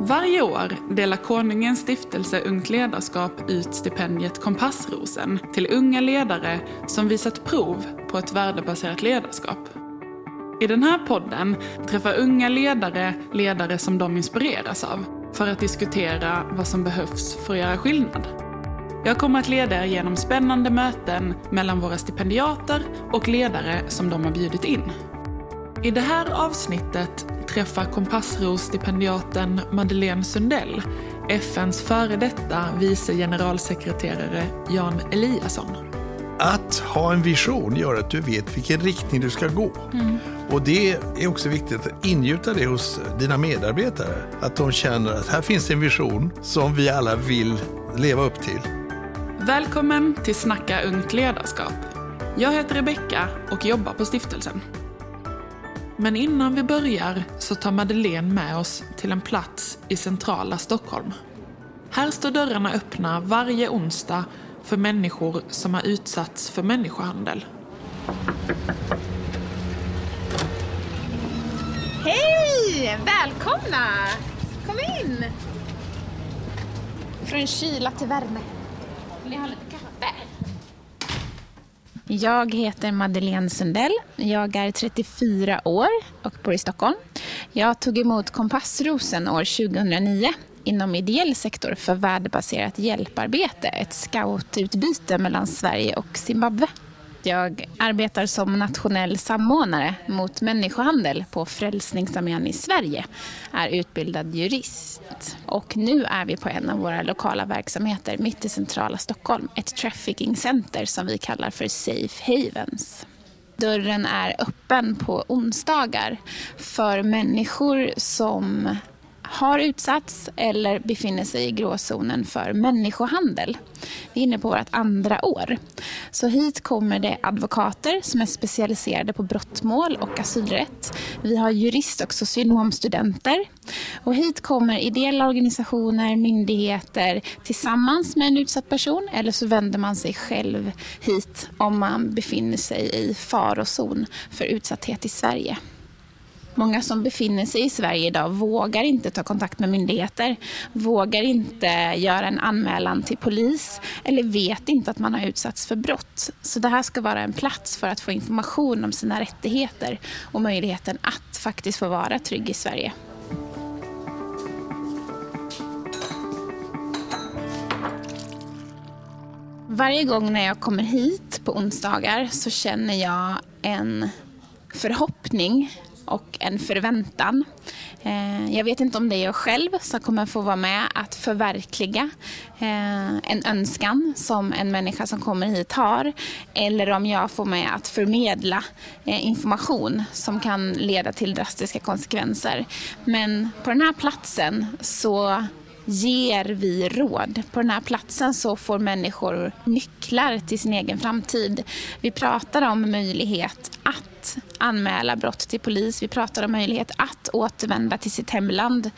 Varje år delar Konungens stiftelse Ungt ledarskap ut stipendiet Kompassrosen till unga ledare som visat prov på ett värdebaserat ledarskap. I den här podden träffar unga ledare ledare som de inspireras av för att diskutera vad som behövs för att göra skillnad. Jag kommer att leda er genom spännande möten mellan våra stipendiater och ledare som de har bjudit in. I det här avsnittet träffar Kompassros-stipendiaten Madeleine Sundell FNs före detta vice generalsekreterare Jan Eliasson. Att ha en vision gör att du vet vilken riktning du ska gå. Mm. Och det är också viktigt att ingjuta det hos dina medarbetare. Att de känner att här finns en vision som vi alla vill leva upp till. Välkommen till Snacka ungt ledarskap. Jag heter Rebecka och jobbar på stiftelsen. Men innan vi börjar så tar Madeleine med oss till en plats i centrala Stockholm. Här står dörrarna öppna varje onsdag för människor som har utsatts för människohandel. Hej! Välkomna! Kom in! Från kyla till värme. Vill ni ha lite kaffe? Jag heter Madeleine Sundell. Jag är 34 år och bor i Stockholm. Jag tog emot Kompassrosen år 2009 inom ideell sektor för värdebaserat hjälparbete, ett scoututbyte mellan Sverige och Zimbabwe. Jag arbetar som nationell samordnare mot människohandel på Frälsningsarmén i Sverige. Är utbildad jurist. Och nu är vi på en av våra lokala verksamheter mitt i centrala Stockholm. Ett trafficking center som vi kallar för Safe Havens. Dörren är öppen på onsdagar för människor som har utsatts eller befinner sig i gråzonen för människohandel. Vi är inne på vårt andra år. Så hit kommer det advokater som är specialiserade på brottmål och asylrätt. Vi har jurist och socionomstudenter. Och hit kommer ideella organisationer, myndigheter tillsammans med en utsatt person eller så vänder man sig själv hit om man befinner sig i farozon för utsatthet i Sverige. Många som befinner sig i Sverige idag vågar inte ta kontakt med myndigheter, vågar inte göra en anmälan till polis eller vet inte att man har utsatts för brott. Så det här ska vara en plats för att få information om sina rättigheter och möjligheten att faktiskt få vara trygg i Sverige. Varje gång när jag kommer hit på onsdagar så känner jag en förhoppning och en förväntan. Eh, jag vet inte om det är jag själv som kommer få vara med att förverkliga eh, en önskan som en människa som kommer hit har. Eller om jag får med att förmedla eh, information som kan leda till drastiska konsekvenser. Men på den här platsen så ger vi råd. På den här platsen så får människor nycklar till sin egen framtid. Vi pratar om möjlighet att anmäla brott till polis. Vi pratar om möjlighet att återvända till sitt hemland.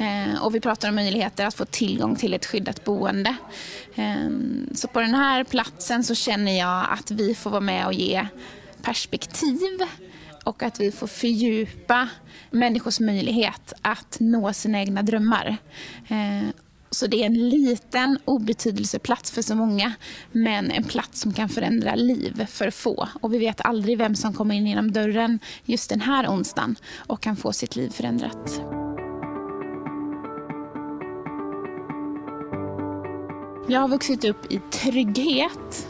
Eh, och vi pratar om möjligheter att få tillgång till ett skyddat boende. Eh, så på den här platsen så känner jag att vi får vara med och ge perspektiv och att vi får fördjupa människors möjlighet att nå sina egna drömmar. Eh, så det är en liten obetydelseplats för så många men en plats som kan förändra liv för få. Och vi vet aldrig vem som kommer in genom dörren just den här onsdagen och kan få sitt liv förändrat. Jag har vuxit upp i trygghet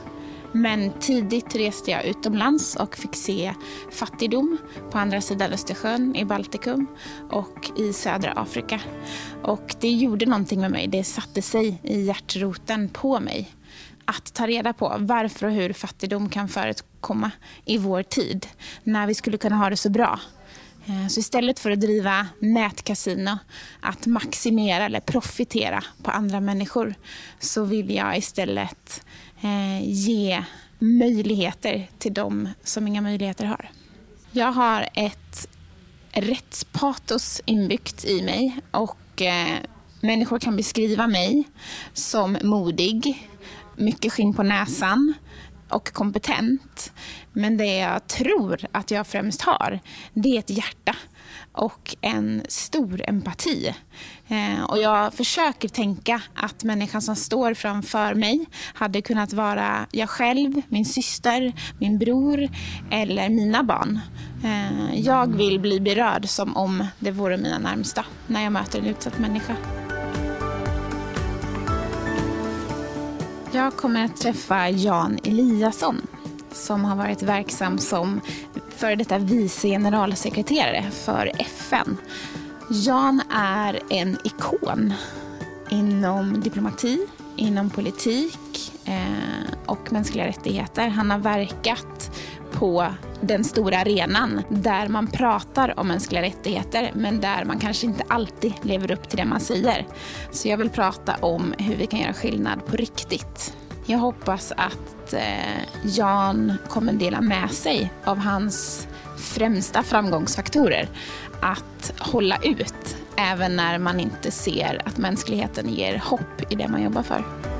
men tidigt reste jag utomlands och fick se fattigdom på andra sidan Östersjön, i Baltikum och i södra Afrika. Och det gjorde någonting med mig. Det satte sig i hjärtroten på mig. Att ta reda på varför och hur fattigdom kan förekomma i vår tid, när vi skulle kunna ha det så bra. Eh, så istället för att driva nätkasino, att maximera eller profitera på andra människor, så vill jag istället eh, Eh, ge möjligheter till de som inga möjligheter har. Jag har ett rättspatos inbyggt i mig och eh, människor kan beskriva mig som modig, mycket skinn på näsan och kompetent. Men det jag tror att jag främst har, det är ett hjärta och en stor empati. Eh, och jag försöker tänka att människan som står framför mig hade kunnat vara jag själv, min syster, min bror eller mina barn. Eh, jag vill bli berörd som om det vore mina närmsta när jag möter en utsatt människa. Jag kommer att träffa Jan Eliasson som har varit verksam som före detta vice generalsekreterare för FN. Jan är en ikon inom diplomati, inom politik eh, och mänskliga rättigheter. Han har verkat på den stora arenan där man pratar om mänskliga rättigheter men där man kanske inte alltid lever upp till det man säger. Så jag vill prata om hur vi kan göra skillnad på riktigt. Jag hoppas att eh, Jan kommer dela med sig av hans främsta framgångsfaktorer. Att hålla ut även när man inte ser att mänskligheten ger hopp i det man jobbar för.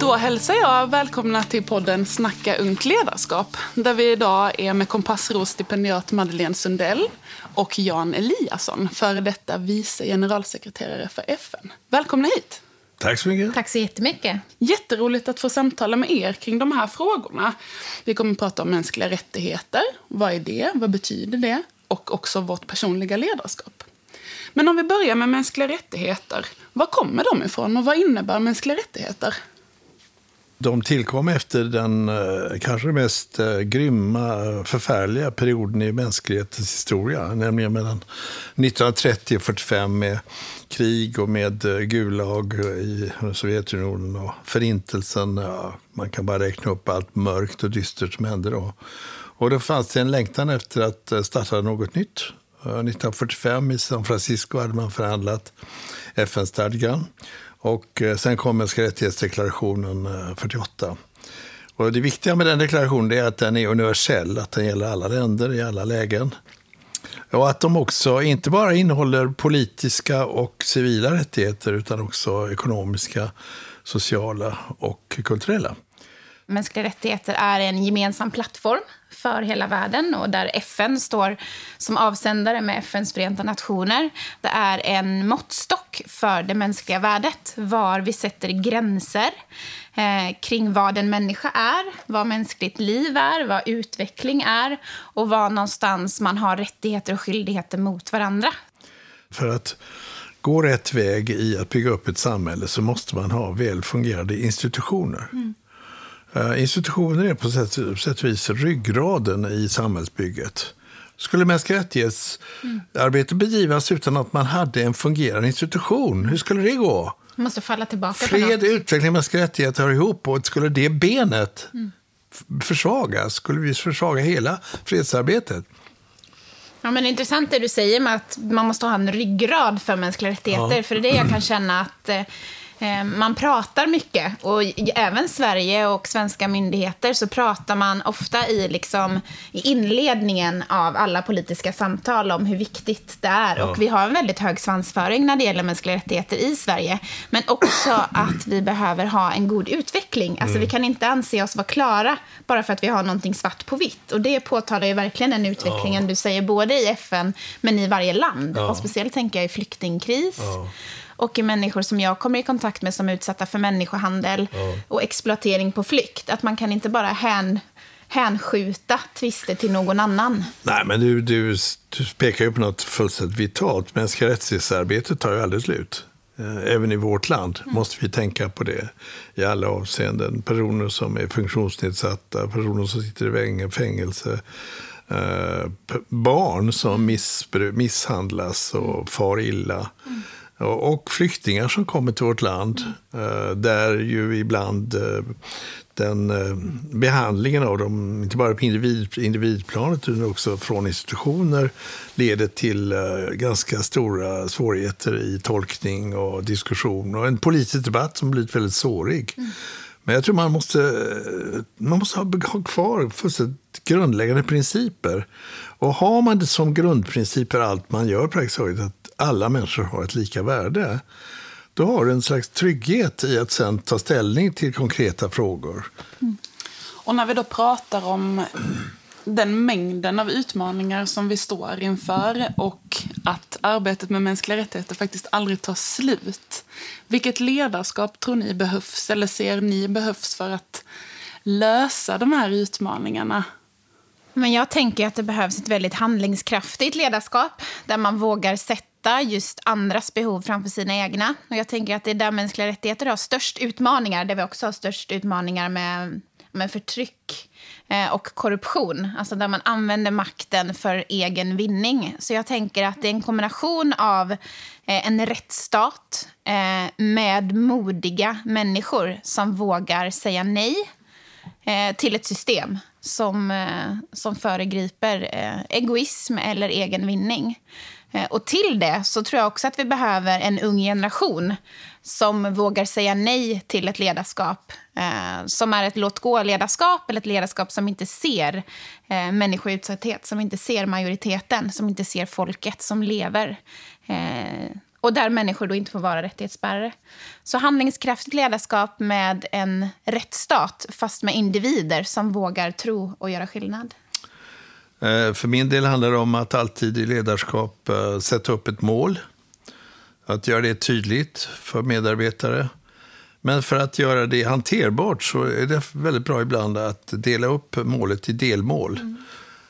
Då hälsar jag välkomna till podden Snacka ungt ledarskap. Där vi idag är med Kompassros-stipendiat Madeleine Sundell och Jan Eliasson, före detta vice generalsekreterare för FN. Välkomna hit! Tack så mycket. Tack så jättemycket. Jätteroligt att få samtala med er kring de här frågorna. Vi kommer att prata om mänskliga rättigheter. Vad är det? Vad betyder det? Och också vårt personliga ledarskap. Men om vi börjar med mänskliga rättigheter. Var kommer de ifrån och vad innebär mänskliga rättigheter? De tillkom efter den eh, kanske mest eh, grymma, eh, förfärliga perioden i mänsklighetens historia. Nämligen mellan 1930 och 45 med krig och med Gulag i Sovjetunionen och Förintelsen. Ja, man kan bara räkna upp allt mörkt och dystert som hände då. Och då fanns det en längtan efter att starta något nytt. 1945 i San Francisco hade man förhandlat FN-stadgan. Och eh, sen kom mänskliga rättighetsdeklarationen eh, 48. Och det viktiga med den deklarationen är att den är universell, att den gäller alla länder i alla lägen. Och att de också inte bara innehåller politiska och civila rättigheter utan också ekonomiska, sociala och kulturella. Mänskliga rättigheter är en gemensam plattform för hela världen och där FN står som avsändare med FNs Förenta Nationer. Det är en måttstock för det mänskliga värdet, var vi sätter gränser eh, kring vad en människa är, vad mänskligt liv är, vad utveckling är och var någonstans man har rättigheter och skyldigheter mot varandra. För att gå rätt väg i att bygga upp ett samhälle så måste man ha väl fungerande institutioner. Mm. Uh, institutioner är på sätt, sätt och vis ryggraden i samhällsbygget. Skulle mänskliga rättighetsarbete mm. bedrivas utan att man hade en fungerande institution? Hur skulle det gå? Man måste falla tillbaka Fred, utveckling, mänskliga rättigheter hör ihop. Och skulle det benet mm. försvagas, skulle vi försvaga hela fredsarbetet. Ja, men det är intressant det du säger med att man måste ha en ryggrad för mänskliga rättigheter. Ja. För det är det jag kan känna att eh, Eh, man pratar mycket, och även Sverige och svenska myndigheter så pratar man ofta i, liksom, i inledningen av alla politiska samtal om hur viktigt det är. Ja. Och vi har en väldigt hög svansföring när det gäller mänskliga rättigheter i Sverige. Men också att vi behöver ha en god utveckling. Alltså, mm. Vi kan inte anse oss vara klara bara för att vi har någonting svart på vitt. Och det påtalar ju verkligen den utvecklingen ja. du säger, både i FN men i varje land. Ja. Och speciellt tänker jag i flyktingkris och i människor som jag kommer i kontakt med som är utsatta för människohandel ja. och exploatering på flykt. Att man kan inte bara hän, hänskjuta tvister till någon annan. Nej, men du, du, du pekar ju på något fullständigt vitalt. Mänskliga rättighetsarbetet tar ju aldrig slut. Eh, även i vårt land mm. måste vi tänka på det i alla avseenden. Personer som är funktionsnedsatta, personer som sitter i fängelse, eh, barn som misshandlas och far illa. Och flyktingar som kommer till vårt land, eh, där ju ibland eh, den eh, behandlingen av dem, inte bara på individ, individplanet utan också från institutioner, leder till ganska stora svårigheter i tolkning och diskussion och en politisk debatt som blivit väldigt sårig. Mm. Men jag tror man måste, man måste ha, ha kvar fullständigt grundläggande principer. Och har man det som grundprinciper allt man gör praktiskt taget, att alla människor har ett lika värde, Då har du en slags trygghet i att sen ta ställning till konkreta frågor. Mm. Och när vi då pratar om den mängden av utmaningar som vi står inför och att arbetet med mänskliga rättigheter faktiskt aldrig tar slut. Vilket ledarskap tror ni behövs eller ser ni behövs för att lösa de här utmaningarna? Men jag tänker att det behövs ett väldigt handlingskraftigt ledarskap där man vågar sätta just andras behov framför sina egna. Och jag tänker att det är där mänskliga rättigheter har störst utmaningar, där vi också har störst utmaningar med, med förtryck eh, och korruption. Alltså där man använder makten för egen vinning. Så jag tänker att det är en kombination av eh, en rättsstat eh, med modiga människor som vågar säga nej eh, till ett system som, eh, som föregriper eh, egoism eller egen vinning. Eh, och till det så tror jag också att vi behöver en ung generation som vågar säga nej till ett ledarskap eh, som är ett låt-gå-ledarskap eller ett ledarskap som inte ser eh, människor i utsatthet, som inte ser majoriteten, som inte ser folket som lever. Eh, och där människor då inte får vara rättighetsbärare. Så handlingskraftigt ledarskap med en rättsstat, fast med individer som vågar tro och göra skillnad. Eh, för min del handlar det om att alltid i ledarskap eh, sätta upp ett mål. Att göra det tydligt för medarbetare. Men för att göra det hanterbart så är det väldigt bra ibland att dela upp målet i delmål. Mm.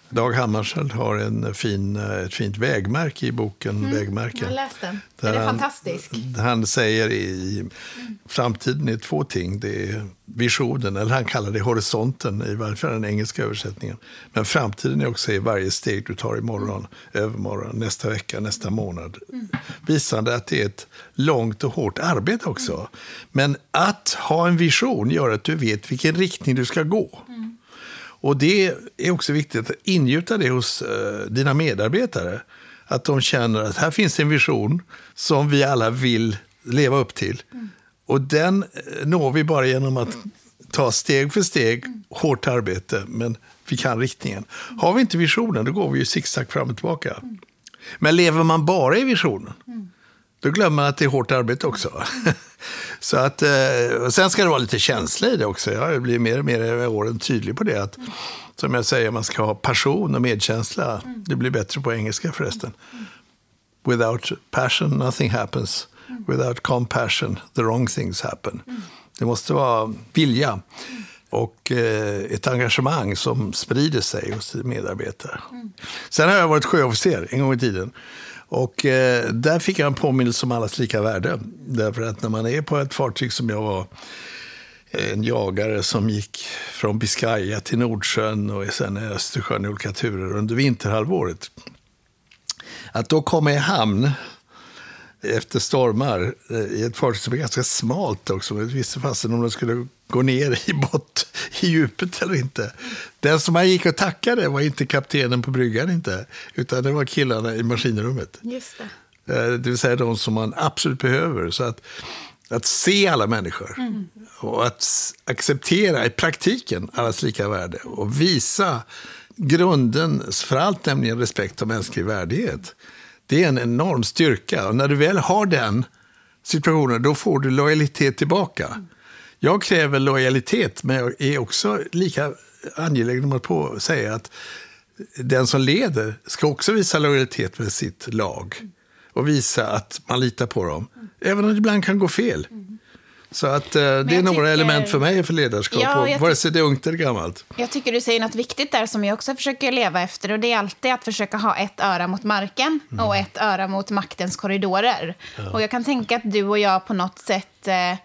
Dag Hammarskjöld har en fin, ett fint vägmärke i boken mm, Vägmärke. Jag läst den. Den är han, fantastisk. Han säger i framtiden är två ting. Det är visionen, eller han kallar det horisonten i varje fall den engelska översättningen. Men framtiden är också i varje steg du tar imorgon, övermorgon, nästa vecka, nästa månad. Mm. Visande att det är ett långt och hårt arbete också. Mm. Men att ha en vision gör att du vet vilken riktning du ska gå. Mm. Och det är också viktigt att ingjuta det hos uh, dina medarbetare. Att de känner att här finns en vision som vi alla vill leva upp till. Mm. Och den eh, når vi bara genom att ta steg för steg, mm. hårt arbete, men vi kan riktningen. Har vi inte visionen, då går vi ju zigzag fram och tillbaka. Mm. Men lever man bara i visionen, då glömmer man att det är hårt arbete också. Så att, eh, sen ska det vara lite känsla i det också. Jag blir mer och mer över åren tydlig på det. Att, mm. Som jag säger, man ska ha passion och medkänsla. Mm. Det blir bättre på engelska förresten. Mm. Without passion nothing happens. Mm. Without compassion the wrong things happen. Mm. Det måste vara vilja mm. och eh, ett engagemang som sprider sig hos medarbetare. Sen har jag varit sjöofficer en gång i tiden. Och eh, där fick jag en påminnelse om allas lika värde. Därför att när man är på ett fartyg som jag var, eh, en jagare som gick från Biscaya till Nordsjön och sen Östersjön i olika turer under vinterhalvåret. Att då komma i hamn efter stormar eh, i ett fartyg som är ganska smalt också. Man visste fasen om de skulle gå ner i bott i djupet eller inte. Den som man gick och tackade var inte kaptenen på bryggan inte, utan det var killarna i maskinrummet. Just det. Eh, det vill säga de som man absolut behöver. Så att, att se alla människor mm. och att acceptera i praktiken allas lika värde och visa grunden för allt, nämligen respekt och mänsklig värdighet. Det är en enorm styrka. Och när du väl har den situationen, då får du lojalitet tillbaka. Jag kräver lojalitet, men jag är också lika angelägen om att på säga att den som leder ska också visa lojalitet med sitt lag och visa att man litar på dem, även om det ibland kan gå fel. Så att, eh, det är några tycker, element för mig för ledarskap, ja, vare sig det är ungt eller gammalt. Jag tycker du säger något viktigt där som jag också försöker leva efter. Och Det är alltid att försöka ha ett öra mot marken mm. och ett öra mot maktens korridorer. Ja. Och Jag kan tänka att du och jag på något sätt eh,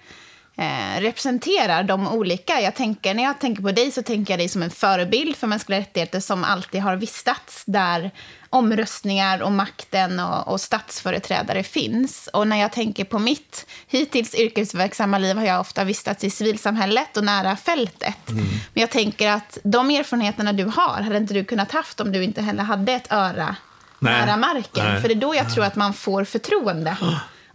eh, representerar de olika. Jag tänker, när jag tänker på dig så tänker jag dig som en förebild för mänskliga rättigheter som alltid har vistats där omröstningar och makten och, och statsföreträdare finns. Och när jag tänker på mitt hittills yrkesverksamma liv har jag ofta vistats i civilsamhället och nära fältet. Mm. Men jag tänker att de erfarenheterna du har hade inte du kunnat haft om du inte heller hade ett öra Nej. nära marken. Nej. För det är då jag tror att man får förtroende.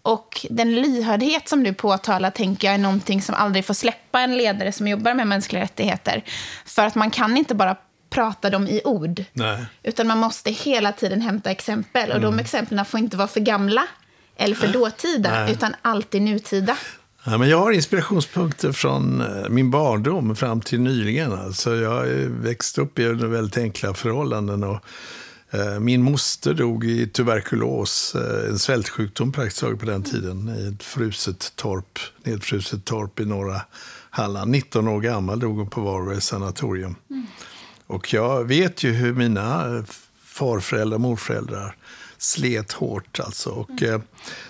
Och den lyhördhet som du påtalar tänker jag är någonting som aldrig får släppa en ledare som jobbar med mänskliga rättigheter. För att man kan inte bara prata dem i ord. Nej. Utan man måste hela tiden hämta exempel. Och mm. de exemplen får inte vara för gamla eller för dåtida, Nej. utan alltid nutida. Ja, men jag har inspirationspunkter från eh, min barndom fram till nyligen. Alltså, jag har ju växt upp i väldigt enkla förhållanden. Och, min moster dog i tuberkulos, eh, en svältsjukdom praktiskt taget på den tiden, i ett fruset torp, nedfruset torp i norra Halland. 19 år gammal dog hon på Varbergs sanatorium. Och jag vet ju hur mina eh, farföräldrar morföräldrar slet hårt. Alltså. Och, eh,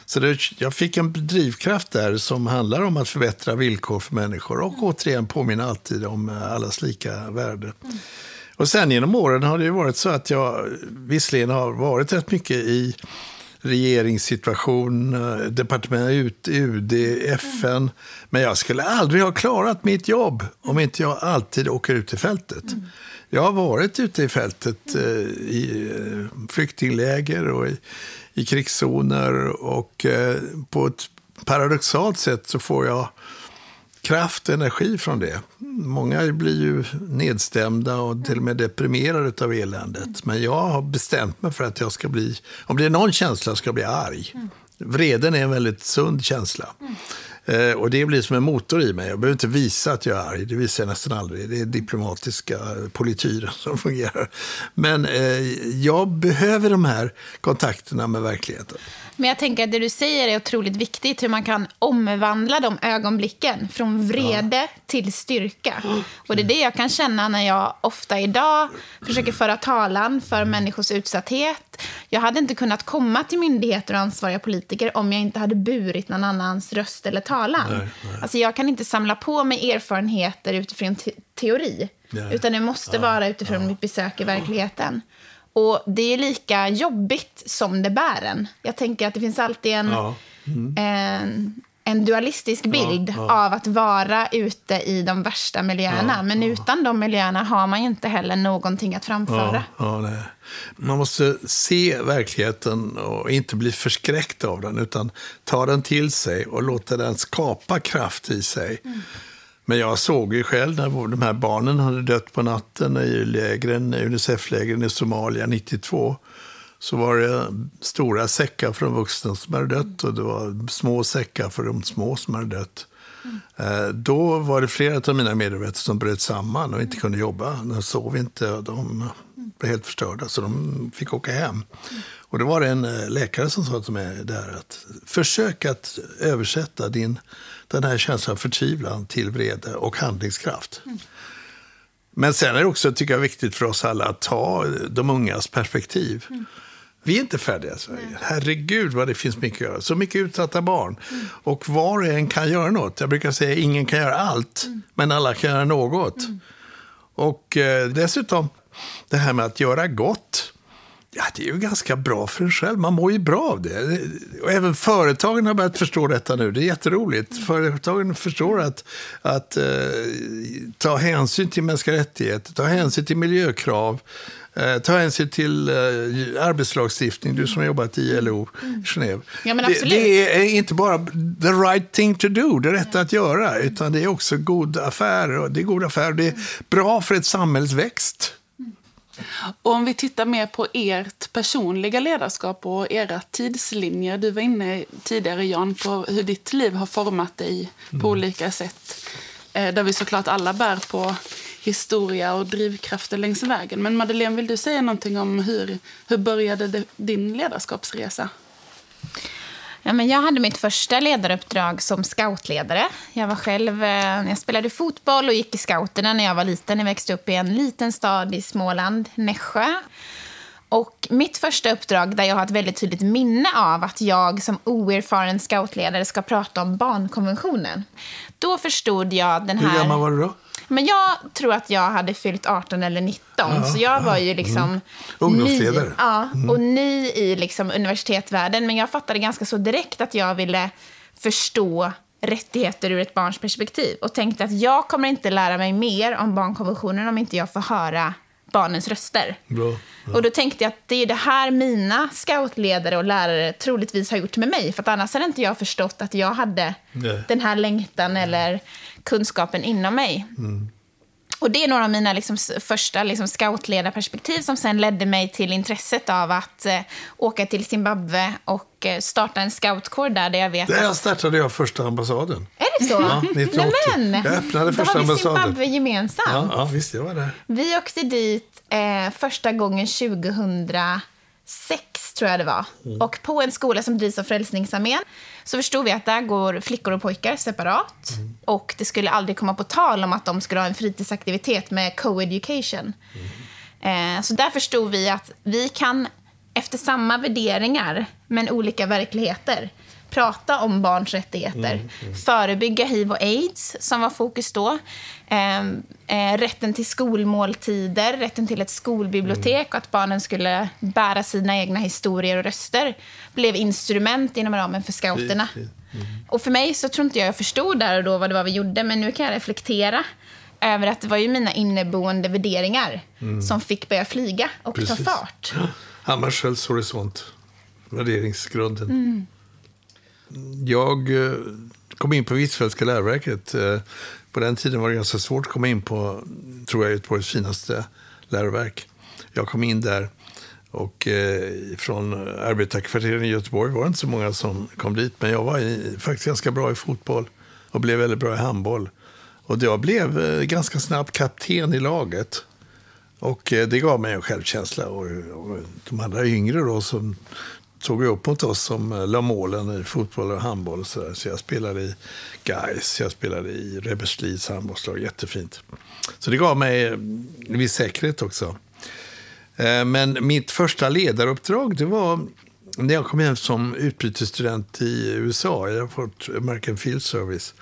så det, jag fick en drivkraft där som handlar om att förbättra villkor för människor och återigen påminna alltid om eh, allas lika värde. Och sen genom åren har det ju varit så att jag visserligen har varit rätt mycket i regeringssituation, eh, departement, UD, FN. Men jag skulle aldrig ha klarat mitt jobb om inte jag alltid åker ut i fältet. Jag har varit ute i fältet eh, i eh, flyktingläger och i, i krigszoner och eh, på ett paradoxalt sätt så får jag kraft och energi från det. Många blir ju nedstämda och till och med deprimerade av eländet. Men jag har bestämt mig för att jag ska bli, om det är någon känsla ska jag bli arg. Vreden är en väldigt sund känsla. Eh, och det blir som en motor i mig. Jag behöver inte visa att jag är arg, det visar jag nästan aldrig. Det är diplomatiska polityren som fungerar. Men eh, jag behöver de här kontakterna med verkligheten. Men jag tänker att det du säger är otroligt viktigt, hur man kan omvandla de ögonblicken från vrede till styrka. Och det är det jag kan känna när jag ofta idag försöker föra talan för människors utsatthet. Jag hade inte kunnat komma till myndigheter och ansvariga politiker om jag inte hade burit någon annans röst eller talan. Nej, nej. Alltså jag kan inte samla på mig erfarenheter utifrån te teori, Nej. utan det måste vara utifrån mitt besök i verkligheten. Och det är lika jobbigt som det bär en. Jag tänker att det finns alltid en, Ja. en, en dualistisk bild ja. av att vara ute i de värsta miljöerna. Ja, Men utan de miljöerna har man ju inte heller någonting att framföra. Ja, ja. Man måste se verkligheten och inte bli förskräckt av den, utan ta den till sig och låta den skapa kraft i sig. Men jag såg ju själv när de här barnen hade dött på natten i lägren, Unicef-lägren i Somalia 92. Så var det stora säckar för de vuxna som hade dött och det var små säckar för de små som hade dött. Mm. Då var det flera av mina medarbetare som bröt samman och inte kunde jobba. De sov inte och de blev helt förstörda så de fick åka hem. Och då var det en eh, läkare som sa till mig där att försök att översätta din, den här känslan av förtvivlan till vrede och handlingskraft. Men sen är det också, tycker jag, viktigt för oss alla att ta de ungas perspektiv. Vi är inte färdiga i Sverige. Herregud vad det finns mycket att göra. Så mycket utsatta barn. Och var och en kan göra något. Jag brukar säga ingen kan göra allt, men alla kan göra något. Och eh, dessutom, det här med att göra gott. Ja, det är ju ganska bra för en själv. Man mår ju bra av det. Och även företagen har börjat förstå detta nu. Det är jätteroligt. Företagen förstår att, att eh, ta hänsyn till mänskliga rättigheter, ta hänsyn till miljökrav, eh, ta hänsyn till eh, arbetslagstiftning. Du som har jobbat i ILO, Genève. Ja, men det, absolut. det är inte bara the right thing to do, det rätta att göra, utan det är också god affär. Det är god affär. Det är bra för ett samhälles växt. Och om vi tittar mer på ert personliga ledarskap och era tidslinjer. Du var inne tidigare, Jan, på hur ditt liv har format dig på olika sätt. Eh, Där vi såklart alla bär på historia och drivkrafter längs vägen. Men Madeleine, vill du säga någonting om hur, hur började din ledarskapsresa? Ja, men jag hade mitt första ledaruppdrag som scoutledare. Jag var själv, eh, jag spelade fotboll och gick i scouterna när jag var liten. Jag växte upp i en liten stad i Småland, Nässjö. Och mitt första uppdrag, där jag har ett väldigt tydligt minne av att jag som oerfaren scoutledare ska prata om barnkonventionen. Då förstod jag den här... Hur gammal var du då? Men jag tror att jag hade fyllt 18 eller 19, så jag var ju liksom... Ungdomsledare. Ny, ja, och ny i liksom universitetsvärlden. Men jag fattade ganska så direkt att jag ville förstå rättigheter ur ett barns perspektiv. Och tänkte att jag kommer inte lära mig mer om barnkonventionen om inte jag får höra barnens röster. Bra. Och då tänkte jag att det är det här mina scoutledare och lärare troligtvis har gjort med mig. För att annars hade inte jag förstått att jag hade Nej. den här längtan eller kunskapen inom mig. Och det är några av mina liksom, första liksom, scoutledarperspektiv som sen ledde mig till intresset av att eh, åka till Zimbabwe och eh, starta en scoutkår där, där jag vet Där att... startade jag första ambassaden. Är det så? Ja, 1980. Nämen! Jag öppnade Då första har vi ambassaden. Zimbabwe gemensamt. Ja, ja, visst, jag var där. Vi åkte dit eh, första gången 2006, tror jag det var. Mm. Och på en skola som drivs av Frälsningsarmén så förstod vi att där går flickor och pojkar separat. Mm. Och det skulle aldrig komma på tal om att de skulle ha en fritidsaktivitet med co-education. Eh, så där förstod vi att vi kan, efter samma värderingar, men olika verkligheter, prata om barns rättigheter. Förebygga hiv och aids, som var fokus då. Eh, eh, rätten till skolmåltider, rätten till ett skolbibliotek och att barnen skulle bära sina egna historier och röster blev instrument inom ramen för scouterna. Precis. Och för mig så tror inte jag jag förstod där och då vad det var vi gjorde, men nu kan jag reflektera över att det var ju mina inneboende värderingar som fick börja flyga och ta Precis. fart. Hammarskjölds horisont, värderingsgrunden. Jag eh, kom in på Hvitfeldtska läroverket. Eh, på den tiden var det ganska svårt att komma in på, tror jag, Göteborgs finaste läroverk. Jag kom in där och eh, från arbetarkvarteren i Göteborg var det inte så många som kom dit. Men jag var i, faktiskt ganska bra i fotboll och blev väldigt bra i handboll. Och jag blev ganska snabbt kapten i laget. Och det gav mig en självkänsla. Och, och de andra yngre då som såg upp mot oss som eh, la målen i fotboll och handboll. Och så, där. så jag spelade i Gais, jag spelade i Reberslids handbollslag. Jättefint. Så det gav mig eh, en viss säkerhet också. Eh, men mitt första ledaruppdrag det var när jag kom hem som utbytesstudent i USA. Jag har fått American Field Service.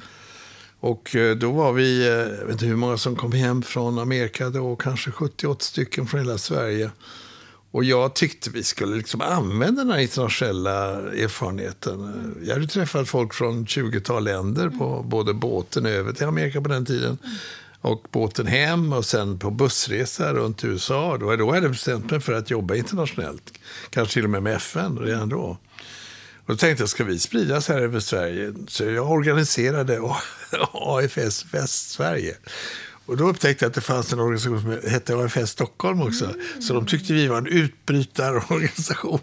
Och då var vi, jag vet inte hur många som kom hem från Amerika då, kanske 70-80 stycken från hela Sverige. Och jag tyckte vi skulle liksom använda den här internationella erfarenheten. Jag hade träffat folk från 20-tal länder på både båten över till Amerika på den tiden och båten hem och sen på bussresa runt USA. Då, då hade jag bestämt mig för att jobba internationellt. Kanske till och med med FN redan då. Och då tänkte jag, ska vi spridas här över Sverige? Så jag organiserade AFS Västsverige. Och då upptäckte jag att det fanns en organisation som hette AFS Stockholm också. Så de tyckte vi var en utbrytarorganisation.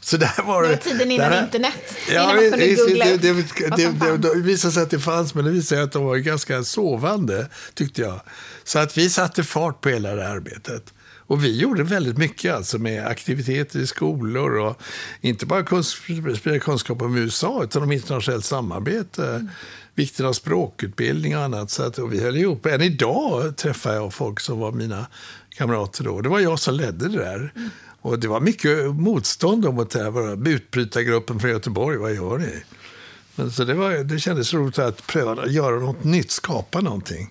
Så där var Det var tiden innan där- internet. Ja, innan man kunde googla det, det, det, det visade sig att det fanns, men det visade sig att de var ganska sovande, tyckte jag. Så att vi satte fart på hela det här arbetet. Och vi gjorde väldigt mycket alltså med aktiviteter i skolor och inte bara kunsk- sprida kunskap om USA utan om internationellt samarbete, vikten av språkutbildning och annat. Så att, och vi höll ihop. Än idag träffar jag folk som var mina kamrater då. Det var jag som ledde det där. Och det var mycket motstånd mot det här. Utbrytargruppen från Göteborg, vad gör ni? Men så det, var, det kändes roligt att pröva att göra något nytt, skapa någonting.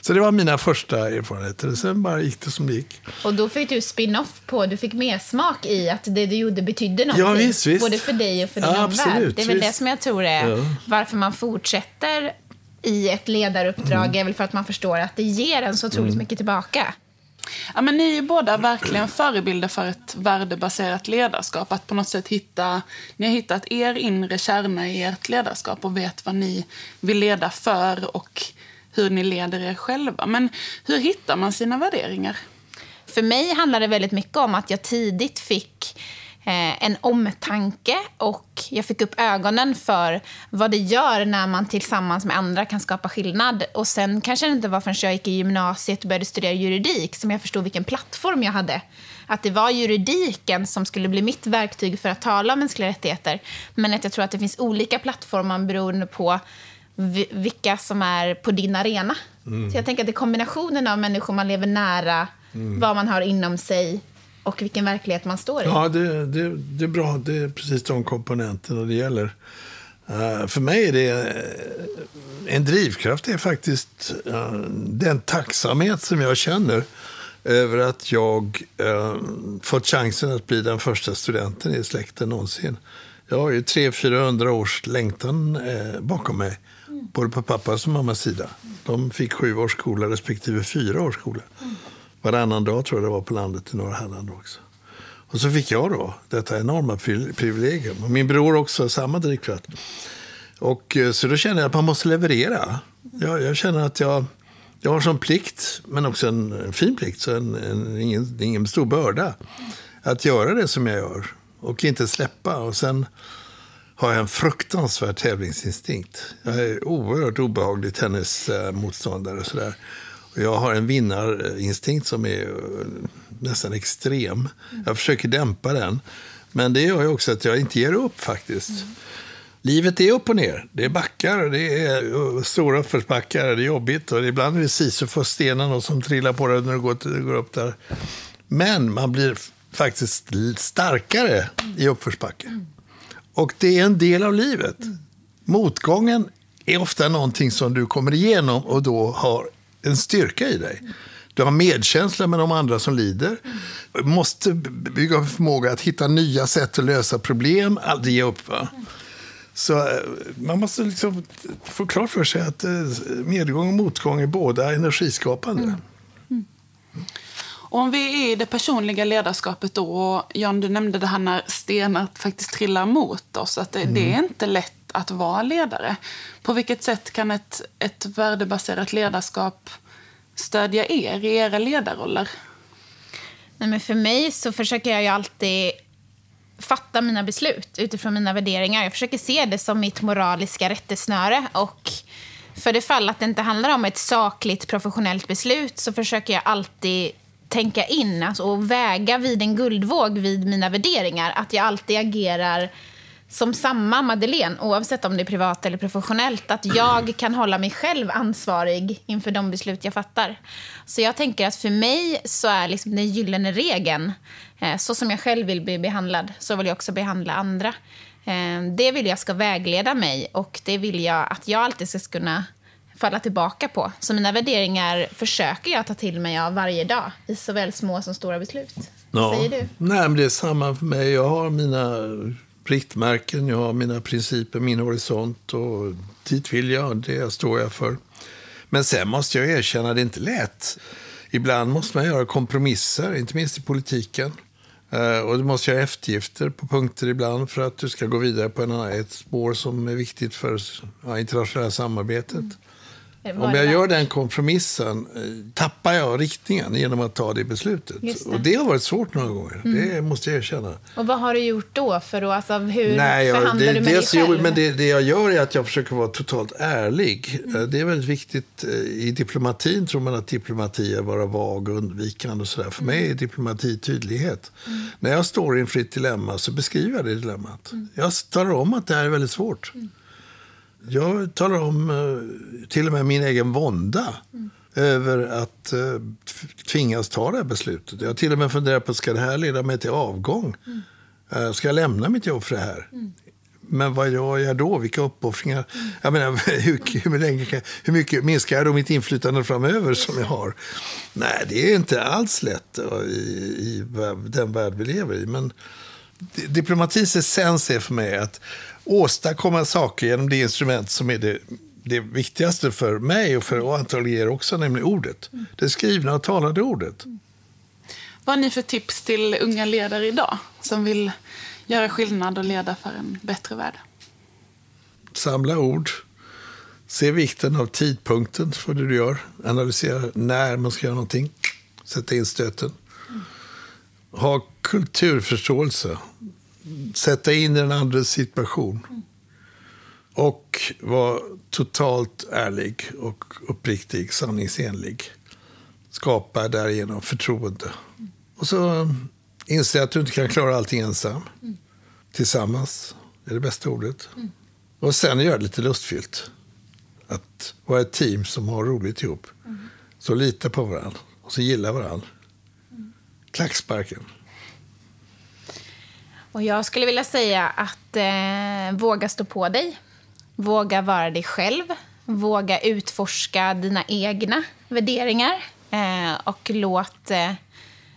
Så det var mina första erfarenheter. Sen bara gick det som det gick. Och då fick du spin-off på, du fick mer smak i att det du gjorde betydde någonting. Ja, visst, visst. Både för dig och för din Ja, omvärld. Det är väl visst. det som jag tror är Ja. varför man fortsätter i ett ledaruppdrag, Mm. är väl för att man förstår att det ger en så otroligt mycket tillbaka. Ja, men ni är ju båda verkligen förebilder för ett värdebaserat ledarskap. Att på något sätt hitta, ni har hittat er inre kärna i ert ledarskap och vet vad ni vill leda för och hur ni leder er själva. Men hur hittar man sina värderingar? För mig handlar det väldigt mycket om att jag tidigt fick eh, en omtanke och jag fick upp ögonen för vad det gör när man tillsammans med andra kan skapa skillnad. Och sen kanske det inte var förrän jag gick i gymnasiet och började studera juridik som jag förstod vilken plattform jag hade. Att det var juridiken som skulle bli mitt verktyg för att tala om mänskliga rättigheter. Men att jag tror att det finns olika plattformar beroende på vilka som är på din arena. Så jag tänker att det är kombinationen av människor man lever nära, vad man har inom sig och vilken verklighet man står i. Ja, det, det, det är bra. Det är precis de komponenterna det gäller. Uh, för mig är det eh, en drivkraft är faktiskt uh, den tacksamhet som jag känner över att jag uh, fått chansen att bli den första studenten i släkten någonsin. Jag har ju 300-400 års längtan bakom mig, både på pappas och mammas sida. De fick sju års skola respektive fyra års skola. Varannan dag tror jag det var på landet i norra Halland också. Och så fick jag då detta enorma privilegium. Och min bror också samma drivkraft. Och eh, så då känner jag att man måste leverera. Jag, jag känner att jag Jag har som plikt, men också en fin plikt, så en, en, ingen, ingen stor börda, att göra det som jag gör och inte släppa. Och sen har jag en fruktansvärd tävlingsinstinkt. Jag är oerhört obehaglig tennismotståndare och sådär. Och jag har en vinnarinstinkt som är eh, nästan extrem. Jag försöker dämpa den. Men det gör ju också att jag inte ger upp faktiskt. Mm. Livet är upp och ner. Det är backar, det är uh, stora uppförsbackar, det är jobbigt och ibland är det Sisyfos-stenen som trillar på dig när du går, går upp där. Men man blir faktiskt starkare i uppförsbacke. Och det är en del av livet. Motgången är ofta någonting som du kommer igenom och då har en styrka i dig. Du har medkänsla med de andra som lider. Du måste bygga upp förmåga att hitta nya sätt att lösa problem, aldrig ge upp. Va? Så eh, man måste liksom få klart för sig att eh, medgång och motgång är båda energiskapande. Mm. Mm. Om vi är i det personliga ledarskapet då, och Jan, du nämnde det här när stenar faktiskt trillar mot oss, att det, mm. det, är inte lätt att vara ledare. På vilket sätt kan ett, ett värdebaserat ledarskap stödja er i era ledarroller? Nej, men för mig så försöker jag ju alltid fatta mina beslut utifrån mina värderingar. Jag försöker se det som mitt moraliska rättesnöre. Och för det fall att det inte handlar om ett sakligt professionellt beslut så försöker jag alltid tänka in alltså, och väga vid en guldvåg vid mina värderingar. Att jag alltid agerar som samma Madeleine, oavsett om det är privat eller professionellt, att jag kan hålla mig själv ansvarig inför de beslut jag fattar. Så jag tänker att för mig så är liksom den gyllene regeln, eh, så som jag själv vill bli behandlad, så vill jag också behandla andra. Eh, det vill jag ska vägleda mig och det vill jag att jag alltid ska kunna falla tillbaka på. Så mina värderingar försöker jag ta till mig av varje dag i såväl små som stora beslut. Ja. Vad säger du? Nej, men det är samma för mig. Jag har mina riktmärken, jag har mina principer, min horisont och dit vill jag, det står jag för. Men sen måste jag erkänna, det är inte lätt. Ibland måste man göra kompromisser, inte minst i politiken. Uh, och du måste göra eftergifter på punkter ibland för att du ska gå vidare på en, ett spår som är viktigt för ja, internationella samarbetet. Mm. Om jag gör den kompromissen eh, tappar jag riktningen genom att ta det beslutet. Det. Och det har varit svårt några gånger. Mm. Det måste jag erkänna. Och vad har du gjort då? För då alltså, hur Nej, jag, förhandlar det, du med dig själv? men det, det, jag gör är att jag försöker vara totalt ärlig. Mm. Det är väldigt viktigt. Eh, I diplomatin tror man att diplomati är vara vag och undvikande. Och så där. För mm. mig är diplomati tydlighet. Mm. När jag står i en fritt dilemma så beskriver jag det dilemmat. Mm. Jag talar om att det här är väldigt svårt. Jag talar om eh, till och med min egen vånda mm. över att eh, tvingas ta det här beslutet. Jag har till och med funderat på, ska det här leda mig till avgång? Mm. Ska jag lämna mitt jobb för det här? Mm. Men vad gör jag då? Vilka uppoffringar? Mm. Jag menar, hur, hur, länge hur mycket minskar jag då mitt inflytande framöver som jag har? Nej, det är inte alls lätt i, i den värld vi lever i. Men diplomatins essens är för mig att åstadkomma saker genom det instrument som är det, det viktigaste för mig och för antagligen er också, nämligen ordet. Det skrivna och talade ordet. Vad har ni för tips till unga ledare idag som vill göra skillnad och leda för en bättre värld? Samla ord. Se vikten av tidpunkten för det du gör. Analysera när man ska göra någonting. Sätta in stöten. Ha kulturförståelse sätta in den andres situation. Och vara totalt ärlig och uppriktig, sanningsenlig. Skapa därigenom förtroende. Och så inse att du inte kan klara allting ensam. Tillsammans är det bästa ordet. Och sen göra det lite lustfyllt. Att vara ett team som har roligt ihop. Så lita på varandra och så gilla varandra. Klacksparken. Och jag skulle vilja säga att eh, våga stå på dig. Våga vara dig själv. Våga utforska dina egna värderingar. Eh, och låt, eh,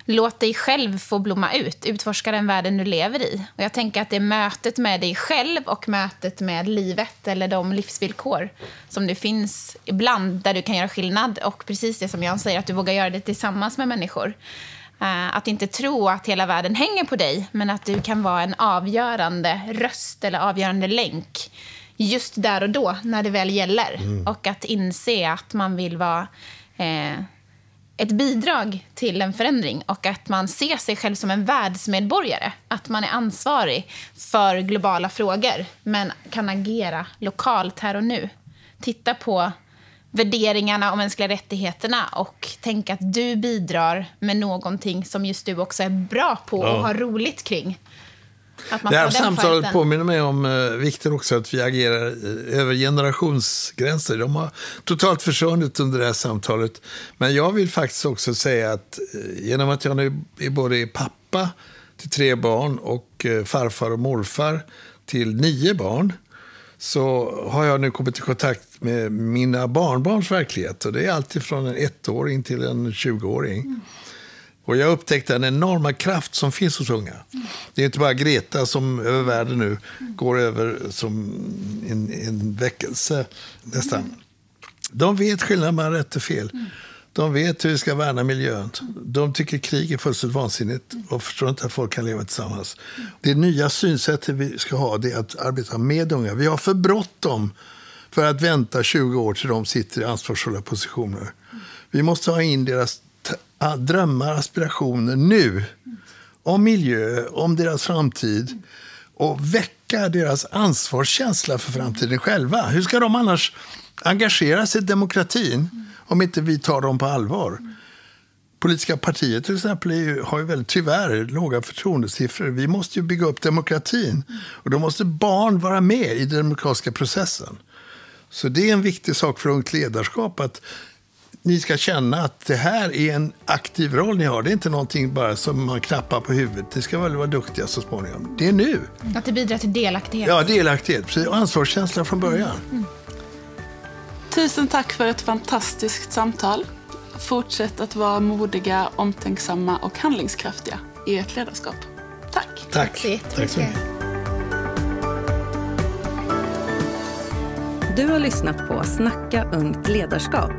låt dig själv få blomma ut. Utforska den världen du lever i. Och jag tänker att det är mötet med dig själv och mötet med livet eller de livsvillkor som det finns ibland där du kan göra skillnad. Och precis det som jag säger, att du vågar göra det tillsammans med människor. Eh, att inte tro att hela världen hänger på dig, men att du kan vara en avgörande röst eller avgörande länk just där och då, när det väl gäller. Mm. Och att inse att man vill vara eh, ett bidrag till en förändring och att man ser sig själv som en världsmedborgare. Att man är ansvarig för globala frågor men kan agera lokalt här och nu. Titta på värderingarna och mänskliga rättigheterna och tänka att du bidrar med någonting som just du också är bra på och har roligt kring. det här samtalet fighten. påminner mig om uh, Viktor också, att vi agerar uh, över generationsgränser. De har totalt försvunnit under det här samtalet. Men jag vill faktiskt också säga att uh, genom att jag nu är både pappa till tre barn och farfar och morfar till nio barn så har jag nu kommit i kontakt med mina barnbarns verklighet. Och det är alltid från en ettåring till en 20-åring. Mm. Och jag upptäckte den enorma kraft som finns hos unga. Mm. Det är inte bara Greta som över världen nu mm. går över som en, en väckelse nästan. De vet skillnaden mellan rätt och fel. De vet hur vi ska värna miljön. De tycker krig är fullständigt vansinnigt och förstår inte att folk kan leva tillsammans. Det nya synsättet vi ska ha det är att arbeta med unga. Vi har för bråttom för att vänta 20 år till de sitter i ansvarsfulla positioner. Vi måste ha in deras drömmar, aspirationer nu. Om miljö, om deras framtid. Och väcka deras ansvarskänsla för framtiden själva. Hur ska de annars engagera sig i demokratin om inte vi tar dem på allvar? Politiska partier till exempel ju, har ju väldigt, tyvärr låga förtroendesiffror. Vi måste ju bygga upp demokratin. Och då måste barn vara med i den demokratiska processen. Så det är en viktig sak för ungt ledarskap att ni ska känna att det här är en aktiv roll ni har. Det är inte någonting bara som man knappar på huvudet. Det ska väl vara duktiga så småningom. Det är nu. Att det bidrar till delaktighet. Ja, delaktighet. Precis. Och ansvarskänsla från början. Mm. Mm. Tusen tack för ett fantastiskt samtal. Fortsätt att vara modiga, omtänksamma och handlingskraftiga i ert ledarskap. Tack. Tack. Tack, tack så mycket. Du har lyssnat på Snacka ungt ledarskap.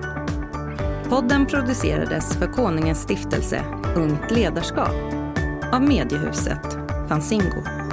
Podden producerades för Konungens stiftelse Ungt ledarskap av mediehuset Fanzingo.